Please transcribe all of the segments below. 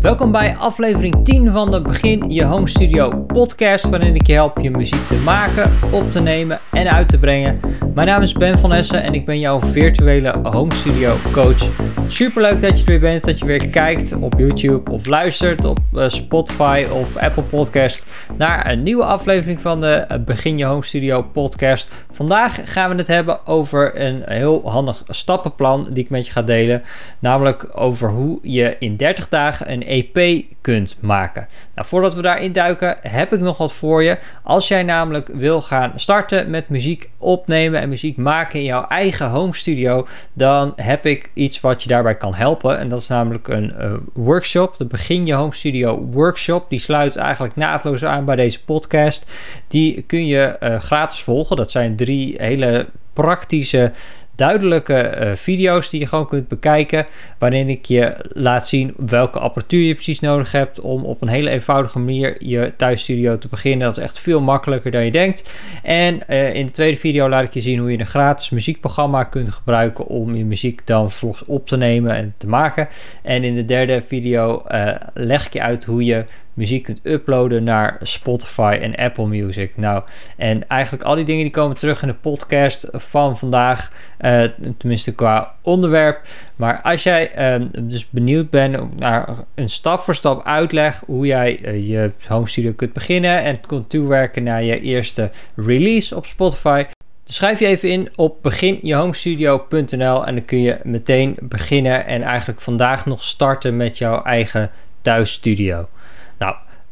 Welkom bij aflevering 10 van de Begin Je Home Studio podcast, waarin ik je help je muziek te maken, op te nemen en uit te brengen. Mijn naam is Ben van Essen en ik ben jouw virtuele home studio coach. Super leuk dat je er weer bent, dat je weer kijkt op YouTube of luistert op eh, Spotify of Apple Podcast naar een nieuwe aflevering van de Begin Je Home Studio podcast. Vandaag gaan we het hebben over een heel handig stappenplan die ik met je ga delen, namelijk over hoe je in 30 dagen een EP kunt maken. Nou, voordat we daarin duiken, heb ik nog wat voor je. Als jij namelijk wil gaan starten met muziek opnemen en muziek maken in jouw eigen home studio, dan heb ik iets wat je daarbij kan helpen. En dat is namelijk een uh, workshop, de Begin Je Home Studio Workshop. Die sluit eigenlijk naadloos aan bij deze podcast. Die kun je uh, gratis volgen. Dat zijn drie hele praktische duidelijke uh, video's die je gewoon kunt bekijken. Waarin ik je laat zien welke apparatuur je precies nodig hebt. Om op een hele eenvoudige manier je thuisstudio te beginnen. Dat is echt veel makkelijker dan je denkt. En uh, in de tweede video laat ik je zien hoe je een gratis muziekprogramma kunt gebruiken. Om je muziek dan vervolgens op te nemen en te maken. En in de derde video uh, leg ik je uit hoe je muziek kunt uploaden naar Spotify en Apple Music. Nou, en eigenlijk al die dingen die komen terug in de podcast van vandaag, uh, tenminste qua onderwerp. Maar als jij uh, dus benieuwd bent naar een stap voor stap uitleg hoe jij uh, je home studio kunt beginnen en kunt toewerken naar je eerste release op Spotify. Schrijf je even in op beginjehomestudio.nl en dan kun je meteen beginnen en eigenlijk vandaag nog starten met jouw eigen thuisstudio.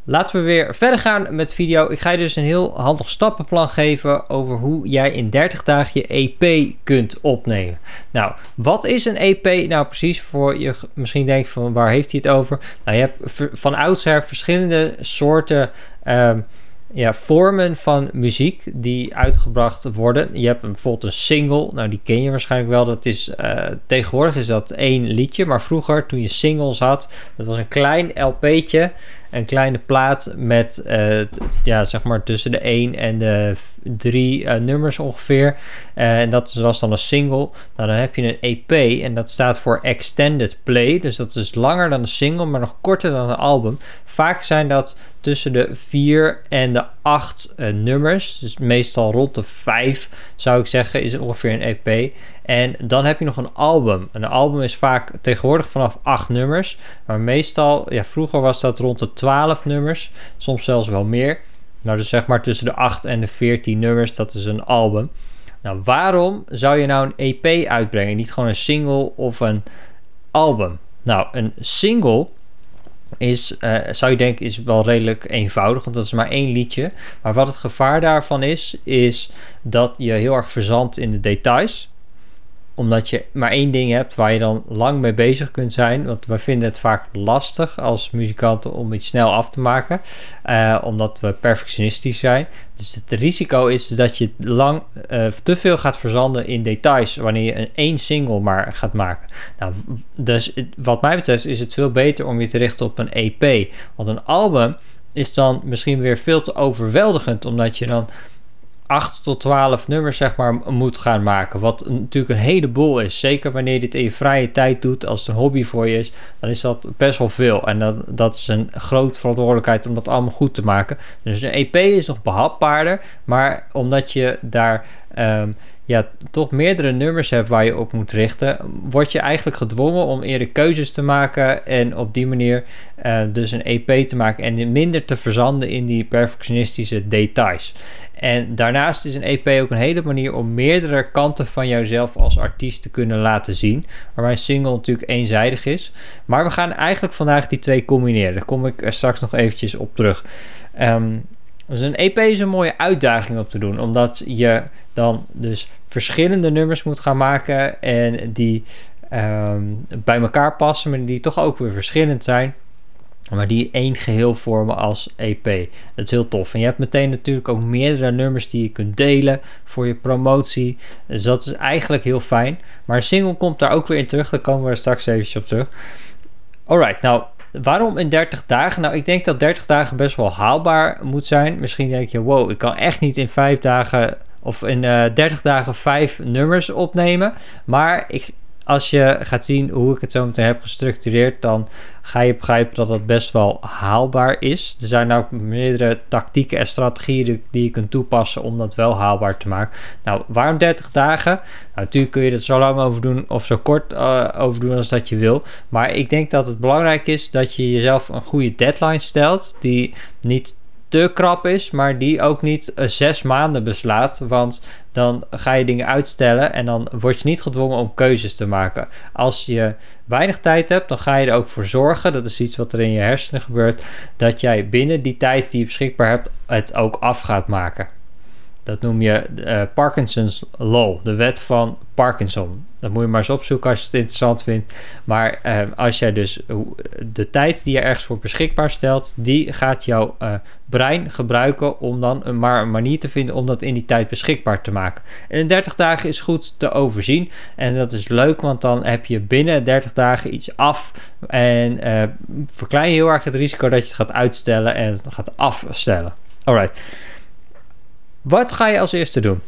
Laten we weer verder gaan met de video. Ik ga je dus een heel handig stappenplan geven over hoe jij in 30 dagen je EP kunt opnemen. Nou, wat is een EP nou precies voor je misschien denkt van waar heeft hij het over? Nou, je hebt van oudsher verschillende soorten um, ja, vormen van muziek die uitgebracht worden. Je hebt bijvoorbeeld een single, nou die ken je waarschijnlijk wel. Dat is, uh, tegenwoordig is dat één liedje, maar vroeger toen je singles had, dat was een klein LP'tje een kleine plaat met uh, ja, zeg maar tussen de 1 en de 3 uh, nummers ongeveer. Uh, en dat was dan een single. Nou, dan heb je een EP en dat staat voor Extended Play. Dus dat is langer dan een single, maar nog korter dan een album. Vaak zijn dat tussen de 4 en de 8 nummers. Dus meestal rond de 5 zou ik zeggen is ongeveer een EP. En dan heb je nog een album. Een album is vaak tegenwoordig vanaf 8 nummers. Maar meestal, ja, vroeger was dat rond de 12 nummers. Soms zelfs wel meer. Nou, dus zeg maar tussen de 8 en de 14 nummers, dat is een album. Nou, waarom zou je nou een EP uitbrengen? Niet gewoon een single of een album? Nou, een single is, uh, zou je denken, is wel redelijk eenvoudig, want dat is maar één liedje. Maar wat het gevaar daarvan is, is dat je heel erg verzandt in de details omdat je maar één ding hebt waar je dan lang mee bezig kunt zijn. Want we vinden het vaak lastig als muzikanten om iets snel af te maken. Uh, omdat we perfectionistisch zijn. Dus het risico is dat je lang uh, te veel gaat verzanden in details. Wanneer je een één single maar gaat maken. Nou, dus wat mij betreft is het veel beter om je te richten op een EP. Want een album is dan misschien weer veel te overweldigend. Omdat je dan 8 tot 12 nummers zeg maar moet gaan maken. Wat natuurlijk een heleboel is. Zeker wanneer je dit in je vrije tijd doet, als het een hobby voor je is, dan is dat best wel veel. En dat, dat is een grote verantwoordelijkheid om dat allemaal goed te maken. Dus een EP is nog behapbaarder, maar omdat je daar um, ja, toch meerdere nummers hebt waar je op moet richten, word je eigenlijk gedwongen om eerder keuzes te maken en op die manier uh, dus een EP te maken en minder te verzanden in die perfectionistische details. En daarnaast is een EP ook een hele manier om meerdere kanten van jouzelf als artiest te kunnen laten zien. Waarbij een single natuurlijk eenzijdig is. Maar we gaan eigenlijk vandaag die twee combineren. Daar kom ik er straks nog eventjes op terug. Um, dus een EP is een mooie uitdaging om te doen. Omdat je dan dus verschillende nummers moet gaan maken. En die um, bij elkaar passen. Maar die toch ook weer verschillend zijn. Maar die één geheel vormen als EP. Dat is heel tof. En je hebt meteen natuurlijk ook meerdere nummers die je kunt delen voor je promotie. Dus dat is eigenlijk heel fijn. Maar een single komt daar ook weer in terug. Daar komen we straks even op terug. Alright, nou waarom in 30 dagen? Nou, ik denk dat 30 dagen best wel haalbaar moet zijn. Misschien denk je, wow, ik kan echt niet in 5 dagen of in uh, eh, 30 dagen 5 nummers opnemen. Maar ik als je gaat zien hoe ik het zo meteen heb gestructureerd, dan ga je begrijpen dat het best wel haalbaar is. Er zijn ook meerdere tactieken en strategieën die je kunt toepassen om dat wel haalbaar te maken. Nou, waarom 30 dagen? Nou, natuurlijk kun je er zo lang over doen of zo kort uh, over doen als dat je wil. Maar ik denk dat het belangrijk is dat je jezelf een goede deadline stelt, die niet te krap is, maar die ook niet uh, zes maanden beslaat. Want dan ga je dingen uitstellen en dan word je niet gedwongen om keuzes te maken. Als je weinig tijd hebt, dan ga je er ook voor zorgen. Dat is iets wat er in je hersenen gebeurt. Dat jij binnen die tijd die je beschikbaar hebt, het ook af gaat maken. Dat noem je uh, Parkinson's Law, de wet van Parkinson. Dat moet je maar eens opzoeken als je het interessant vindt. Maar uh, als jij dus de tijd die je ergens voor beschikbaar stelt, die gaat jouw uh, brein gebruiken om dan een, maar een manier te vinden om dat in die tijd beschikbaar te maken. En in 30 dagen is goed te overzien. En dat is leuk, want dan heb je binnen 30 dagen iets af. En verklein je heel erg het risico dat je het gaat uitstellen en gaat afstellen. Alright. Wat ga je als eerste doen?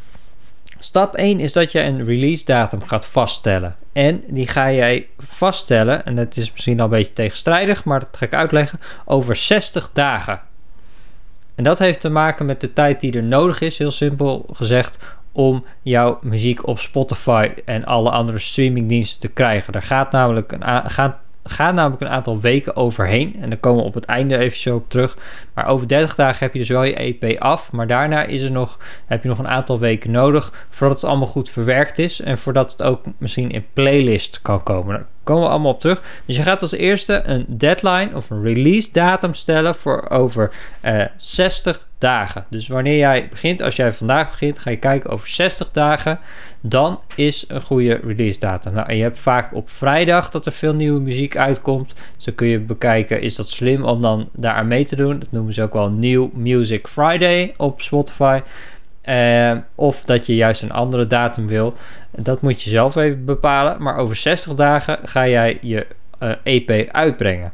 Stap 1 is dat je een release datum gaat vaststellen. En die ga jij vaststellen, en dat is misschien al een beetje tegenstrijdig, maar dat ga ik uitleggen, over 60 dagen. En dat heeft te maken met de tijd die er nodig is, heel simpel gezegd, om jouw muziek op Spotify en alle andere streamingdiensten te krijgen. Er gaat namelijk een, gaat gaat namelijk een aantal weken overheen. En dan komen we op het einde even op terug. Maar over 30 dagen heb je dus wel je EP af. Maar daarna is er nog, heb je nog een aantal weken nodig. Voordat het allemaal goed verwerkt is. En voordat het ook misschien in playlist kan komen. Komen we allemaal op terug. Dus je gaat als eerste een deadline of een release datum stellen voor over uh, 60 dagen. Dus wanneer jij begint, als jij vandaag begint, ga je kijken over 60 dagen. Dan is een goede release datum. Nou, je hebt vaak op vrijdag dat er veel nieuwe muziek uitkomt. Dus dan kun je bekijken, is dat slim om dan daar aan mee te doen? Dat noemen ze ook wel New Music Friday op Spotify. Uh, of dat je juist een andere datum wil. Dat moet je zelf even bepalen. Maar over 60 dagen ga jij je EP uitbrengen.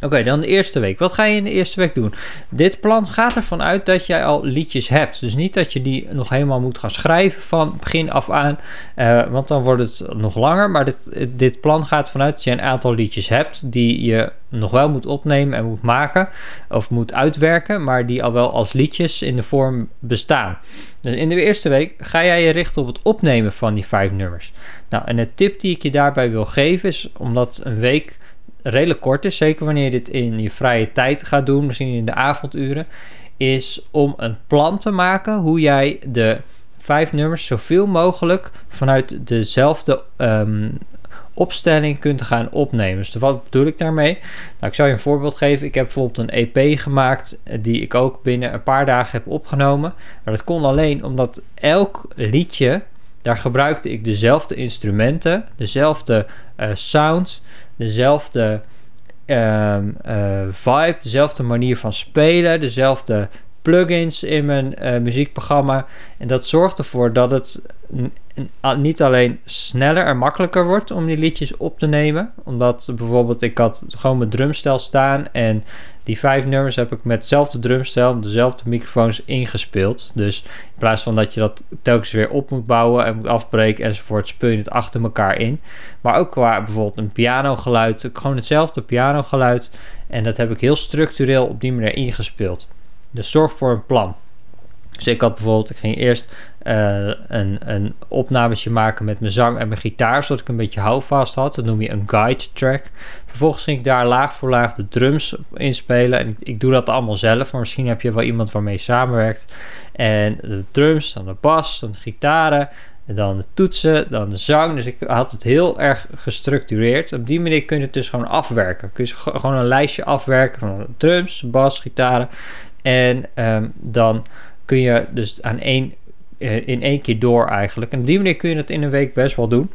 Oké, dan de eerste week. Wat ga je in de eerste week doen? Dit plan gaat ervan uit dat jij al liedjes hebt. Dus niet dat je die nog helemaal moet gaan schrijven van begin af aan. Uh, want dan wordt het nog langer. Maar dit, dit plan gaat vanuit dat je een aantal liedjes hebt. Die je nog wel moet opnemen en moet maken. Of moet uitwerken. Maar die al wel als liedjes in de vorm bestaan. Dus in de eerste week ga jij je richten op het opnemen van die vijf nummers. Nou, en de tip die ik je daarbij wil geven is omdat een week redelijk kort is, zeker wanneer je dit in je vrije tijd gaat doen, misschien in de avonduren, is om een plan te maken hoe jij de vijf nummers zoveel mogelijk vanuit dezelfde um, opstelling kunt gaan opnemen. Dus wat bedoel ik daarmee? Nou, ik zal je een voorbeeld geven. Ik heb bijvoorbeeld een EP gemaakt eh, die ik ook binnen een paar dagen heb opgenomen. Maar dat kon alleen omdat elk liedje, daar gebruikte ik dezelfde instrumenten, dezelfde uh, sounds, dezelfde um, uh, vibe, dezelfde manier van spelen, dezelfde plugins in mijn uh, muziekprogramma. En dat zorgt ervoor dat het niet alleen sneller en makkelijker wordt om die liedjes op te nemen. Omdat bijvoorbeeld ik had gewoon mijn drumstel staan en die vijf nummers heb ik met hetzelfde drumstel, dezelfde microfoons ingespeeld. Dus in plaats van dat je dat telkens weer op moet bouwen en moet afbreken enzovoort, speel je het achter elkaar in. Maar ook qua bijvoorbeeld een pianogeluid, gewoon hetzelfde pianogeluid. En dat heb ik heel structureel op die manier ingespeeld. Dus zorg voor een plan. Dus ik had bijvoorbeeld, ik ging eerst uh, een, een opnametje maken met mijn zang en mijn gitaar, zodat ik een beetje houvast had. Dat noem je een guide track. Vervolgens ging ik daar laag voor laag de drums inspelen. En ik, ik doe dat allemaal zelf, maar misschien heb je wel iemand waarmee je samenwerkt. En de drums, dan de bas, dan de gitaren, en dan de toetsen, dan de zang. Dus ik had het heel erg gestructureerd. Op die manier kun je het dus gewoon afwerken. Kun je gewoon een lijstje afwerken van drums, bas, gitaren. En um, dan kun je dus aan één, uh, in één keer door eigenlijk. En op die manier kun je het in een week best wel doen.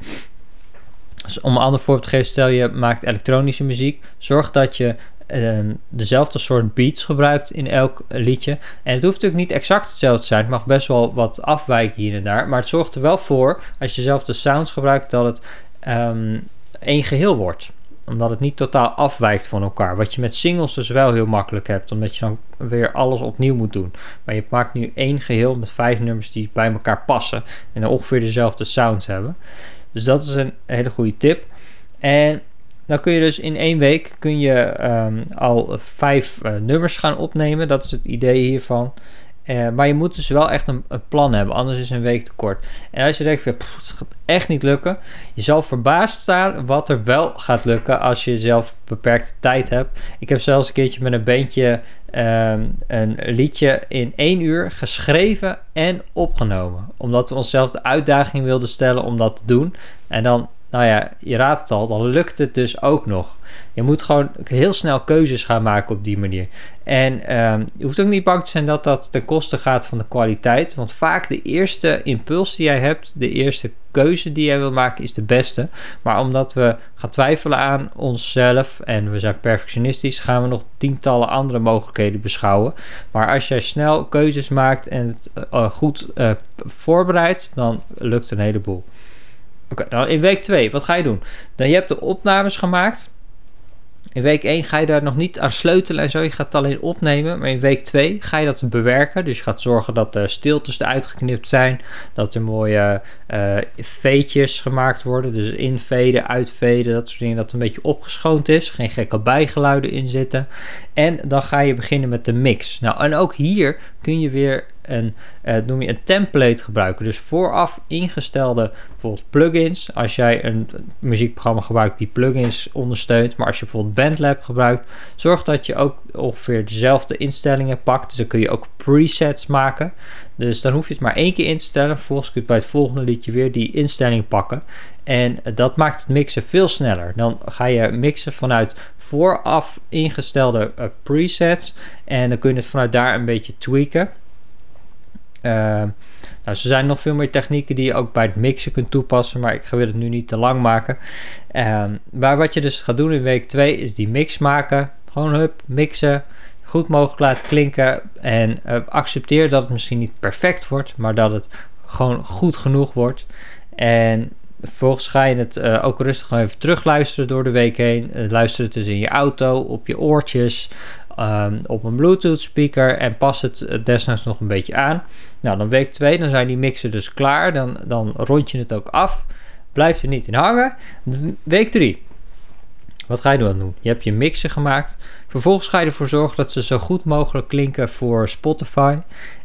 Dus om een ander voorbeeld te geven, stel je maakt elektronische muziek. Zorg dat je uh, dezelfde soort beats gebruikt in elk liedje. En het hoeft natuurlijk niet exact hetzelfde te zijn. Het mag best wel wat afwijken hier en daar. Maar het zorgt er wel voor, als je zelf de sounds gebruikt, dat het um, één geheel wordt omdat het niet totaal afwijkt van elkaar. Wat je met singles dus wel heel makkelijk hebt. Omdat je dan weer alles opnieuw moet doen. Maar je maakt nu één geheel met vijf nummers die bij elkaar passen. En ongeveer dezelfde sounds hebben. Dus dat is een hele goede tip. En dan kun je dus in één week kun je ehm, al vijf uh, nummers gaan opnemen. Dat is het idee hiervan. Uh, maar je moet dus wel echt een, plan hebben, anders is een week te kort. En als je denkt, van, het gaat echt niet lukken, je zal verbaasd staan wat er wel gaat lukken als je zelf beperkte tijd hebt. Ik heb zelfs een keertje met een bandje um, een liedje in één uur geschreven en opgenomen. Omdat we onszelf de uitdaging wilden stellen om dat te doen. En dan nou ja, je raadt het al, dan lukt het dus ook nog. Je moet gewoon heel snel keuzes gaan maken op die manier. En ehm, je hoeft ook niet bang te zijn dat dat ten koste gaat van de kwaliteit. Want vaak de eerste impuls die jij hebt, de eerste keuze die jij wil maken, is de beste. Maar omdat we gaan twijfelen aan onszelf en we zijn perfectionistisch, gaan we nog tientallen andere mogelijkheden beschouwen. Maar als jij snel keuzes maakt en het uh, goed uh, voorbereidt, dan lukt een heleboel. Oké, nou in week 2, wat ga je doen? Dan je hebt de opnames gemaakt. In week 1 ga je daar nog niet aan sleutelen en zo. Je gaat het alleen opnemen. Maar in week 2 ga je dat bewerken. Dus je gaat zorgen dat de stiltes eruit geknipt zijn. Dat er mooie uh, veetjes gemaakt worden. Dus inveden, uitveden, dat soort dingen. Dat het een beetje opgeschoond is. Geen gekke bijgeluiden in zitten. En dan ga je beginnen met de mix. Nou, en ook hier kun je weer een, uh, noem je een template gebruiken. Dus vooraf ingestelde bijvoorbeeld plugins. Als jij een muziekprogramma gebruikt die plugins ondersteunt. Maar als je bijvoorbeeld BandLab gebruikt, zorg dat je ook ongeveer dezelfde instellingen pakt. Dus dan kun je ook presets maken. Dus dan hoef je het maar één keer in te stellen. Vervolgens kun je bij het volgende liedje weer die instelling pakken. En dat maakt het mixen veel sneller. Dan ga je mixen vanuit vooraf ingestelde uh, presets. En dan kun je het vanuit daar een beetje tweaken. Uh, nou, er zijn nog veel meer technieken die je ook bij het mixen kunt toepassen, maar ik wil het nu niet te lang maken. Uh, maar wat je dus gaat doen in week 2 is die mix maken. Gewoon hup, mixen, goed mogelijk laten klinken en uh, accepteer dat het misschien niet perfect wordt, maar dat het gewoon goed genoeg wordt. En vervolgens ga je het uh, ook rustig even terugluisteren door de week heen. Luister het dus in je auto, op je oortjes, um, op een Bluetooth speaker en pas het desnoods nog een beetje aan. Nou, dan week 2, dan zijn die mixen dus klaar. Dan, dan rond je het ook af. Blijf er niet in hangen. Week 3. Wat ga je dan doen? Je hebt je mixen gemaakt. Vervolgens ga je ervoor zorgen dat ze zo goed mogelijk klinken voor Spotify.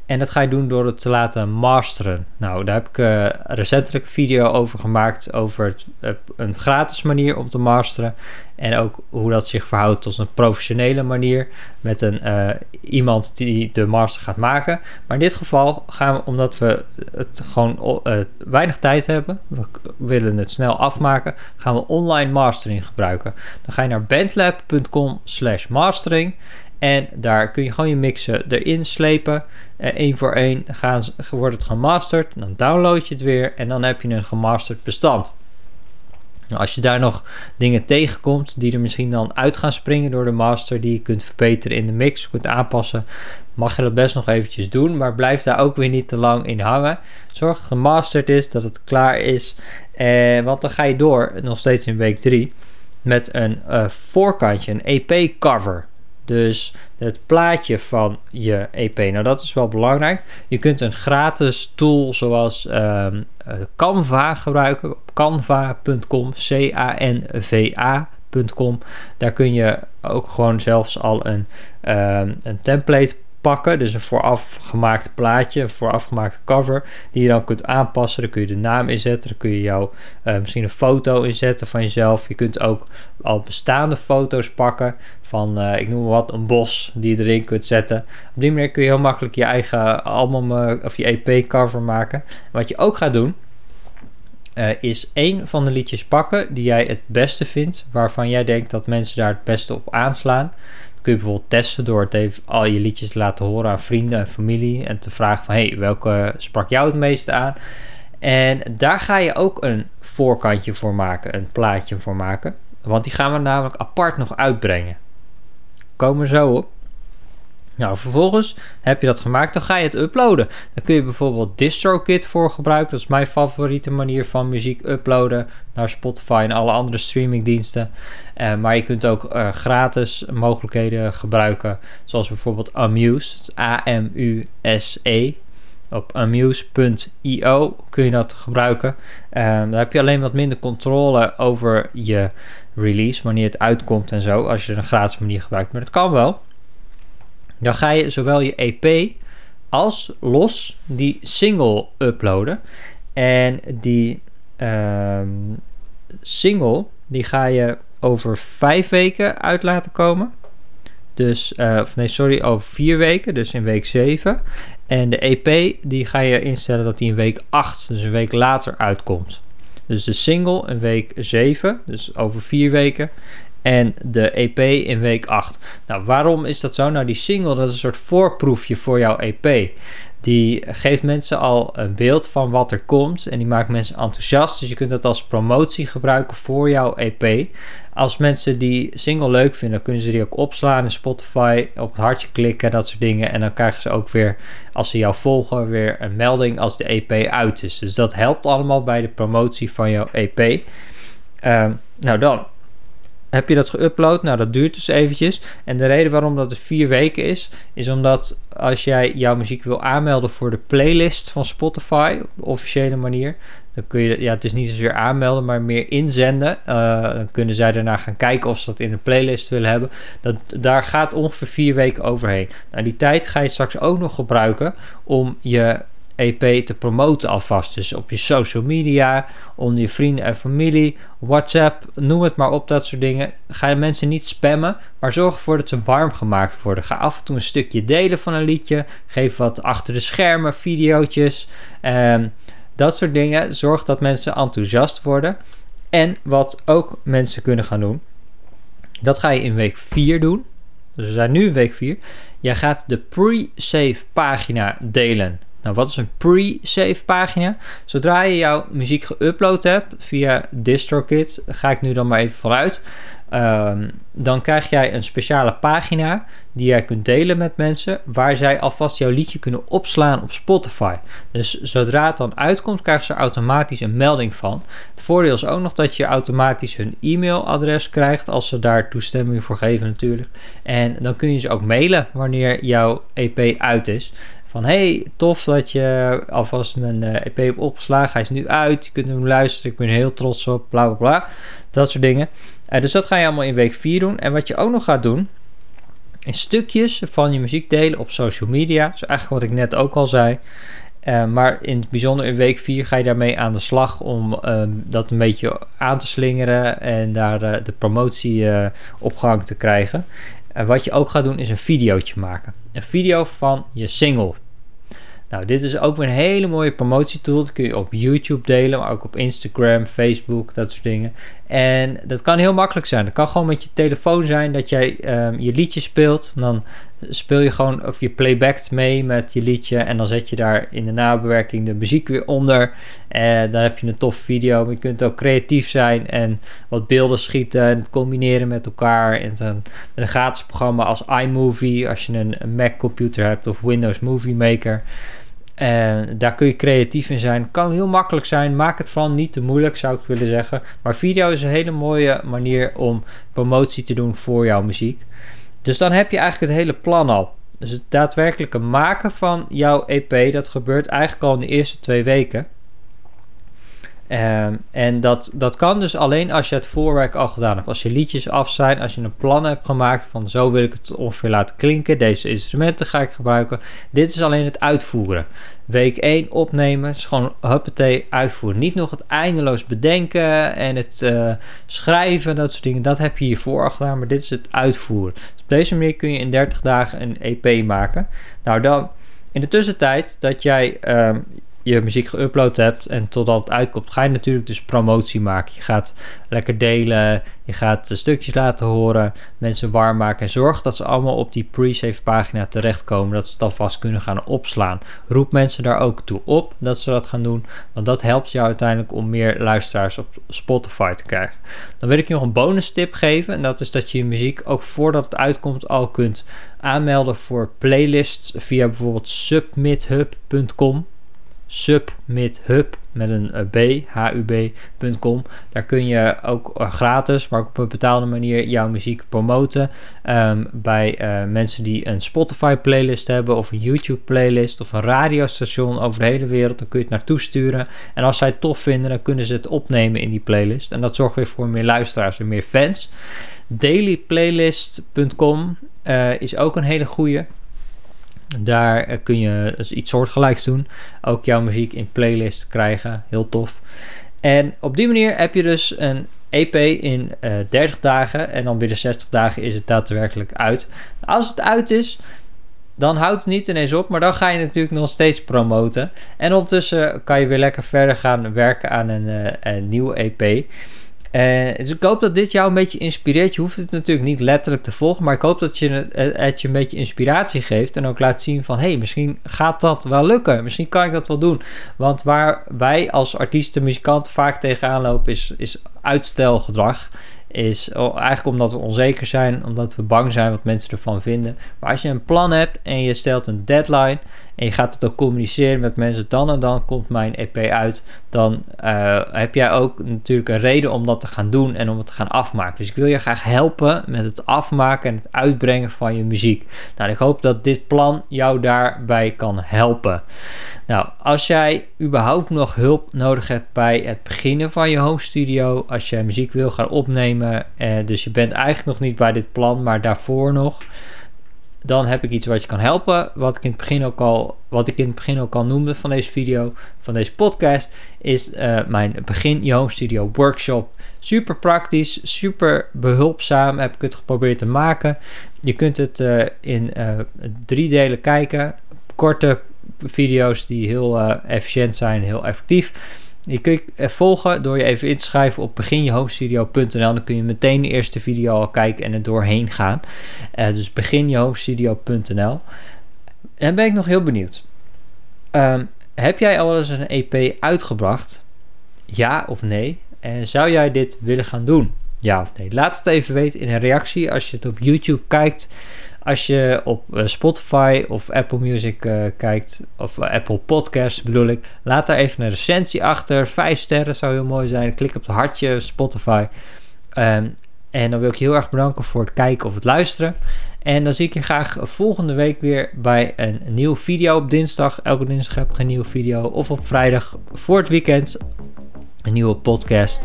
En dat ga je doen door het te laten masteren. Nou, daar heb ik uh, recentelijk een video over gemaakt. Over uh, een gratis manier om te masteren. En ook hoe dat zich verhoudt tot een professionele manier. Met een, uh, iemand die de master gaat maken. Maar in dit geval gaan we, omdat we het gewoon weinig tijd hebben. We willen het snel afmaken. Gaan we online mastering gebruiken. Dan ga je naar bandlab.com slash mastering. En daar kun je gewoon je mixen erin slepen. Eén uh, voor één gaan, wordt het gemasterd. Dan download je het weer en dan heb je een gemasterd bestand. Nou, als je daar nog dingen tegenkomt die er misschien dan uit gaan springen door de master, die je kunt verbeteren in de mix, kunt aanpassen, mag je dat best nog eventjes doen. Maar blijf daar ook weer niet te lang in hangen. Zorg dat het gemasterd is, dat het klaar is. Eh, want dan ga je door, nog steeds in week 3, met een uh, voorkantje, een EP-cover. Dus het plaatje van je EP. Nou, dat is wel belangrijk. Je kunt een gratis tool zoals um, Canva gebruiken. Canva.com, C-A-N-V-A.com. Daar kun je ook gewoon zelfs al een, um, een template pakken. Dus een vooraf gemaakt plaatje, een vooraf gemaakte cover, die je dan kunt aanpassen. Daar kun je de naam inzetten, daar kun je jou uh, misschien een foto inzetten van jezelf. Je kunt ook al bestaande foto's pakken van, uh, ik noem maar wat, een bos die je erin kunt zetten. Op die manier kun je heel makkelijk je eigen album uh, of je EP cover maken. Wat je ook gaat doen, is één van de liedjes pakken die jij het beste vindt, waarvan jij denkt dat mensen daar het beste op aanslaan kun je bijvoorbeeld testen door het even al je liedjes te laten horen aan vrienden en familie. En te vragen van, hey, welke sprak jou het meeste aan? En daar ga je ook een voorkantje voor maken, een plaatje voor maken. Want die gaan we namelijk apart nog uitbrengen. Komen zo op. Nou, vervolgens heb je dat gemaakt, dan ga je het uploaden. Dan kun je bijvoorbeeld DistroKid voor gebruiken. Dat is mijn favoriete manier van muziek uploaden naar Spotify en alle andere streamingdiensten. Uh, maar je kunt ook uh, gratis mogelijkheden gebruiken, zoals bijvoorbeeld Amuse, A-M-U-S-E. Op amuse.io kun je dat gebruiken. Um, daar heb je alleen wat minder controle over je release, wanneer het uitkomt en zo, als je een gratis manier gebruikt. Maar dat kan wel. Dan ga je zowel je EP als los die single uploaden. En die ehm, single, die ga je over vijf weken uit laten komen. Dus, of nee, sorry, over vier weken, dus in week 7. En de EP, die ga je instellen dat die in week 8, dus een week later, uitkomt. Dus de single in week 7, dus over vier weken. En de EP in week 8. Nou, waarom is dat zo? Nou, die single, dat is een soort voorproefje voor jouw EP. Die geeft mensen al een beeld van wat er komt en die maakt mensen enthousiast. Dus je kunt dat als promotie gebruiken voor jouw EP. Als mensen die single leuk vinden, kunnen ze die ook opslaan in Spotify, op het hartje klikken, dat soort dingen. En dan krijgen ze ook weer, als ze jou volgen, weer een melding als de EP uit is. Dus dat helpt allemaal bij de promotie van jouw EP. Ehm, nou dan, heb je dat geüpload? Nou, dat duurt dus eventjes. En de reden waarom dat er vier weken is, is omdat als jij jouw muziek wil aanmelden voor de playlist van Spotify, op officiële manier, dan kun je, ja, het is niet zozeer aanmelden, maar meer inzenden. Uh, dan kunnen zij daarna gaan kijken of ze dat in een playlist willen hebben. Dat, daar gaat ongeveer vier weken overheen. Nou, die tijd ga je straks ook nog gebruiken om je EP te promoten alvast. Dus op je social media, onder je vrienden en familie, WhatsApp, noem het maar op, dat soort dingen. Ga je mensen niet spammen, maar zorg ervoor dat ze warm gemaakt worden. Ga af en toe een stukje delen van een liedje. Geef wat achter de schermen, videootjes. Um, dat soort dingen. Zorg dat mensen enthousiast worden. En wat ook mensen kunnen gaan doen, dat ga je in week 4 doen. Dus we zijn nu in week 4. Jij gaat de pre-save pagina delen nou, wat is een pre-save pagina? Zodra je jouw muziek geüpload hebt via DistroKid, ga ik nu dan maar even vanuit. Um, dan krijg jij een speciale pagina die jij kunt delen met mensen, waar zij alvast jouw liedje kunnen opslaan op Spotify. Dus zodra het dan uitkomt, krijgen ze automatisch een melding van. Het voordeel is ook nog dat je automatisch hun e-mailadres krijgt, als ze daar toestemming voor geven natuurlijk. En dan kun je ze ook mailen wanneer jouw EP uit is. Van hey, tof dat je alvast mijn EP hebt opgeslagen. Hij is nu uit. Je kunt hem luisteren. Ik ben heel trots op. Bla bla bla. Dat soort dingen. Uh, dus dat ga je allemaal in week 4 doen. En wat je ook nog gaat doen. Is stukjes van je muziek delen op social media. Dus eigenlijk wat ik net ook al zei. Uh, maar in het bijzonder in week 4 ga je daarmee aan de slag om uh, dat een beetje aan te slingeren en daar de promotie op gang te krijgen. En wat je ook gaat doen is een videootje maken. Een video van je single. Nou, dit is ook weer een hele mooie promotietool. Dat kun je op YouTube delen, maar ook op Instagram, Facebook, dat soort dingen. En dat kan heel makkelijk zijn. Dat kan gewoon met je telefoon zijn dat jij um, je liedje speelt. Dan speel je gewoon, of je playbackt mee met je liedje. En dan zet je daar in de nabewerking de muziek weer onder. En dan heb je een tof video. je kunt ook creatief zijn en wat beelden schieten en het combineren met elkaar. En met een gratis programma als iMovie, als je een, Mac computer hebt of Windows Movie Maker. En daar kun je creatief in zijn. Kan heel makkelijk zijn. Maak het van niet te moeilijk, zou ik willen zeggen. Maar video is een hele mooie manier om promotie te doen voor jouw muziek. Dus dan heb je eigenlijk het hele plan al. Dus het daadwerkelijke maken van jouw EP, dat gebeurt eigenlijk al in de eerste twee weken. Um, en dat, dat kan dus alleen als je het voorwerk al gedaan hebt. Als je liedjes af zijn, als je een plan hebt gemaakt van zo wil ik het ongeveer laten klinken. Deze instrumenten ga ik gebruiken. Dit is alleen het uitvoeren. Week 1 opnemen, is gewoon huppatee uitvoeren. Niet nog het eindeloos bedenken en het uh, schrijven, dat soort dingen. Dat heb je hiervoor gedaan, maar dit is het uitvoeren. Dus op deze manier kun je in 30 dagen een EP maken. Nou dan, in de tussentijd dat jij um, je muziek geüpload hebt en totdat het uitkomt, ga je natuurlijk dus promotie maken. Je gaat lekker delen, je gaat stukjes laten horen, mensen warm maken en zorg dat ze allemaal op die pre-save pagina terechtkomen, dat ze het alvast kunnen gaan opslaan. Roep mensen daar ook toe op dat ze dat gaan doen, want dat helpt jou uiteindelijk om meer luisteraars op Spotify te krijgen. Dan wil ik je nog een bonus tip geven en dat is dat je je muziek ook voordat het uitkomt al kunt aanmelden voor playlists via bijvoorbeeld submithub.com submithub met een b, hub.com. Daar kun je ook gratis, maar ook op een betaalde manier jouw muziek promoten. Ehm, bij mensen die een Spotify playlist hebben of een YouTube playlist of een radiostation over de hele wereld. Dan kun je het naartoe sturen. En als zij het tof vinden, dan kunnen ze het opnemen in die playlist. En dat zorgt weer voor meer luisteraars en meer fans. Dailyplaylist.com uh, is ook een hele goede. Daar eh, kun je dus iets soortgelijks doen. Ook jouw muziek in playlist krijgen. Heel tof. En op die manier heb je dus een EP in uh, eh, 30 dagen. En dan binnen 60 dagen is het daadwerkelijk uit. Als het uit is, dan houdt het niet ineens op. Maar dan ga je natuurlijk nog steeds promoten. En ondertussen kan je weer lekker verder gaan werken aan een, uh, een nieuwe EP. Uh, dus ik hoop dat dit jou een beetje inspireert. Je hoeft het natuurlijk niet letterlijk te volgen, maar ik hoop dat je het je een beetje inspiratie geeft en ook laat zien van, hé, hey, misschien gaat dat wel lukken. Misschien kan ik dat wel doen. Want waar wij als artiesten, muzikanten vaak tegenaan lopen, is, is uitstelgedrag is eigenlijk omdat we onzeker zijn, omdat we bang zijn wat mensen ervan vinden. Maar als je een plan hebt en je stelt een deadline en je gaat het ook communiceren met mensen, dan en dan komt mijn EP uit, dan uh, heb jij ook natuurlijk een reden om dat te gaan doen en om het te gaan afmaken. Dus ik wil je graag helpen met het afmaken en het uitbrengen van je muziek. Nou, ik hoop dat dit plan jou daarbij kan helpen. Nou, als jij überhaupt nog hulp nodig hebt bij het beginnen van je home studio, als jij muziek wil gaan opnemen, eh, dus je bent eigenlijk nog niet bij dit plan, maar daarvoor nog, dan heb ik iets wat je kan helpen. Wat ik in het begin ook al, wat ik in het begin ook al noemde van deze video, van deze podcast, is uh, mijn Begin Je Home Studio Workshop. Super praktisch, super behulpzaam heb ik het geprobeerd te maken. Je kunt het uh, in uh, drie delen kijken. Korte video's die heel efficiënt zijn, heel effectief. Je kunt je volgen door je even in te schrijven op beginjehomestudio.nl. Dan kun je meteen de eerste video al kijken en er doorheen gaan. Uh, dus beginjehomestudio.nl. En ben ik nog heel benieuwd. Um, heb jij al eens een EP uitgebracht? Ja of nee? En zou jij dit willen gaan doen? Ja of nee? Laat het even weten in een reactie als je het op YouTube kijkt. Als je op eh, Spotify of Apple Music uh, kijkt, of uh, Apple Podcasts bedoel ik, laat daar even een recensie achter. Vijf sterren zou heel mooi zijn. Klik op het hartje Spotify. Um, en dan wil ik je heel erg bedanken voor het kijken of het luisteren. En dan zie ik je graag volgende week weer bij een, een nieuwe video op dinsdag. Elke dinsdag heb ik een nieuwe video. Of op vrijdag voor het weekend een nieuwe podcast.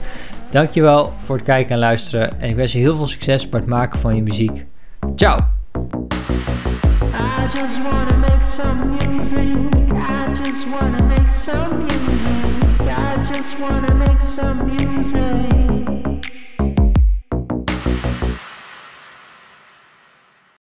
Dankjewel voor het kijken en luisteren. En ik wens je heel veel succes bij het maken van je muziek. Ciao! I just wanna make some music.